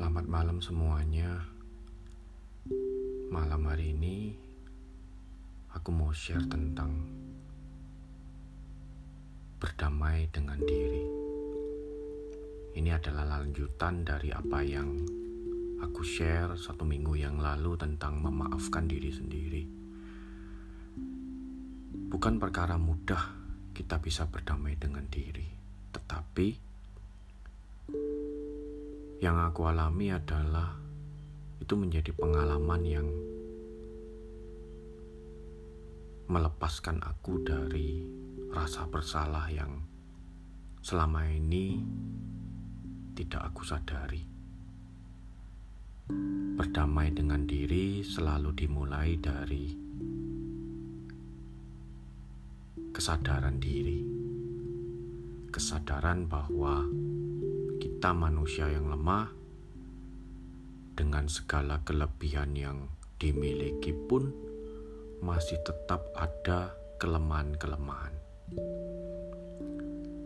Selamat malam semuanya. Malam hari ini aku mau share tentang berdamai dengan diri. Ini adalah lanjutan dari apa yang aku share satu minggu yang lalu tentang memaafkan diri sendiri. Bukan perkara mudah kita bisa berdamai dengan diri, tetapi yang aku alami adalah itu menjadi pengalaman yang melepaskan aku dari rasa bersalah yang selama ini tidak aku sadari. Berdamai dengan diri selalu dimulai dari kesadaran diri, kesadaran bahwa kita manusia yang lemah dengan segala kelebihan yang dimiliki pun masih tetap ada kelemahan-kelemahan.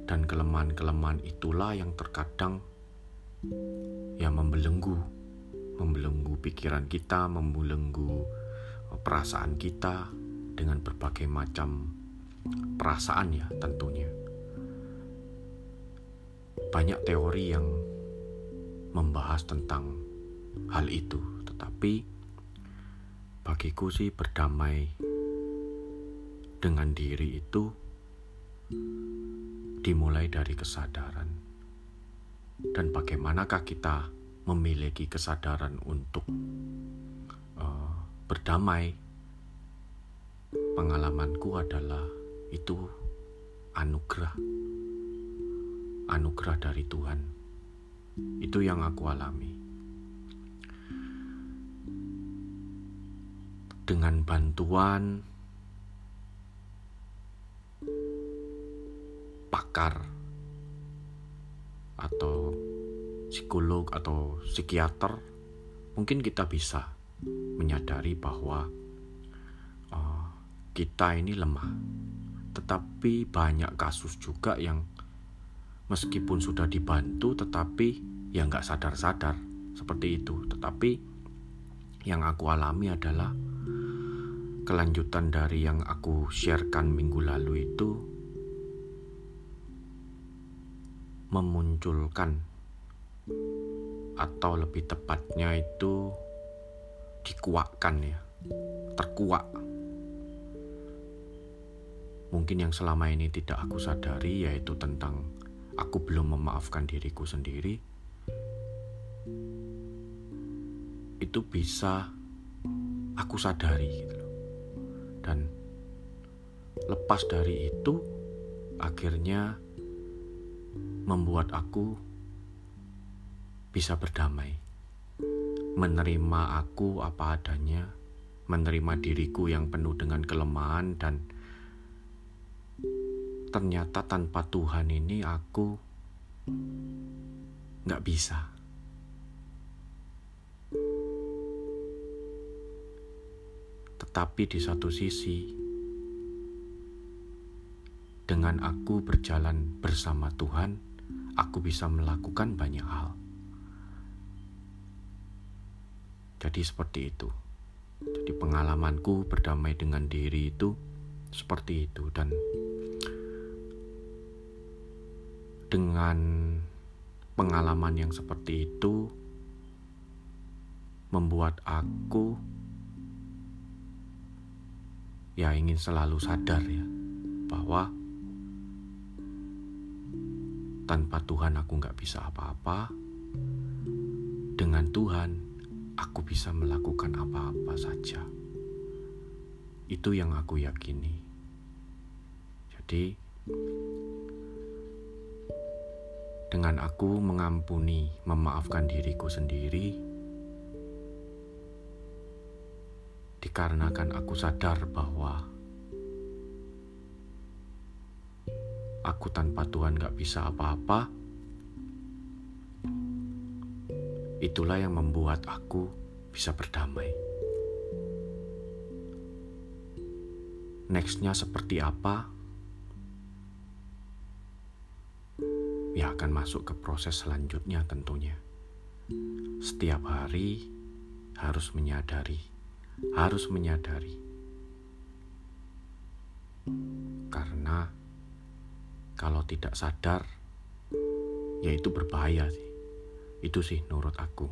Dan kelemahan-kelemahan itulah yang terkadang yang membelenggu, membelenggu pikiran kita, membelenggu perasaan kita dengan berbagai macam perasaan ya tentunya banyak teori yang membahas tentang hal itu, tetapi bagiku sih berdamai dengan diri itu dimulai dari kesadaran. Dan bagaimanakah kita memiliki kesadaran untuk uh, berdamai? Pengalamanku adalah itu anugerah anugerah dari Tuhan. Itu yang aku alami. Dengan bantuan pakar atau psikolog atau psikiater, mungkin kita bisa menyadari bahwa uh, kita ini lemah. Tetapi banyak kasus juga yang meskipun sudah dibantu tetapi ya nggak sadar-sadar seperti itu. Tetapi yang aku alami adalah kelanjutan dari yang aku sharekan minggu lalu itu memunculkan atau lebih tepatnya itu dikuakkan ya terkuak. Mungkin yang selama ini tidak aku sadari yaitu tentang aku belum memaafkan diriku sendiri, itu bisa aku sadari gitu. Dan lepas dari itu akhirnya membuat aku bisa berdamai. Menerima aku apa adanya, menerima diriku yang penuh dengan kelemahan dan ternyata tanpa Tuhan ini aku nggak bisa. Tetapi di satu sisi, dengan aku berjalan bersama Tuhan, aku bisa melakukan banyak hal. Jadi seperti itu. Jadi pengalamanku berdamai dengan diri itu seperti itu dan dengan pengalaman yang seperti itu membuat aku ya ingin selalu sadar ya bahwa tanpa Tuhan aku nggak bisa apa-apa. Dengan Tuhan aku bisa melakukan apa-apa saja. Itu yang aku yakini. Jadi dengan aku mengampuni, memaafkan diriku sendiri, dikarenakan aku sadar bahwa aku tanpa Tuhan gak bisa apa-apa, itulah yang membuat aku bisa berdamai. Nextnya seperti apa? Ya akan masuk ke proses selanjutnya tentunya. setiap hari harus menyadari, harus menyadari, karena kalau tidak sadar, ya itu berbahaya sih. Itu sih menurut aku.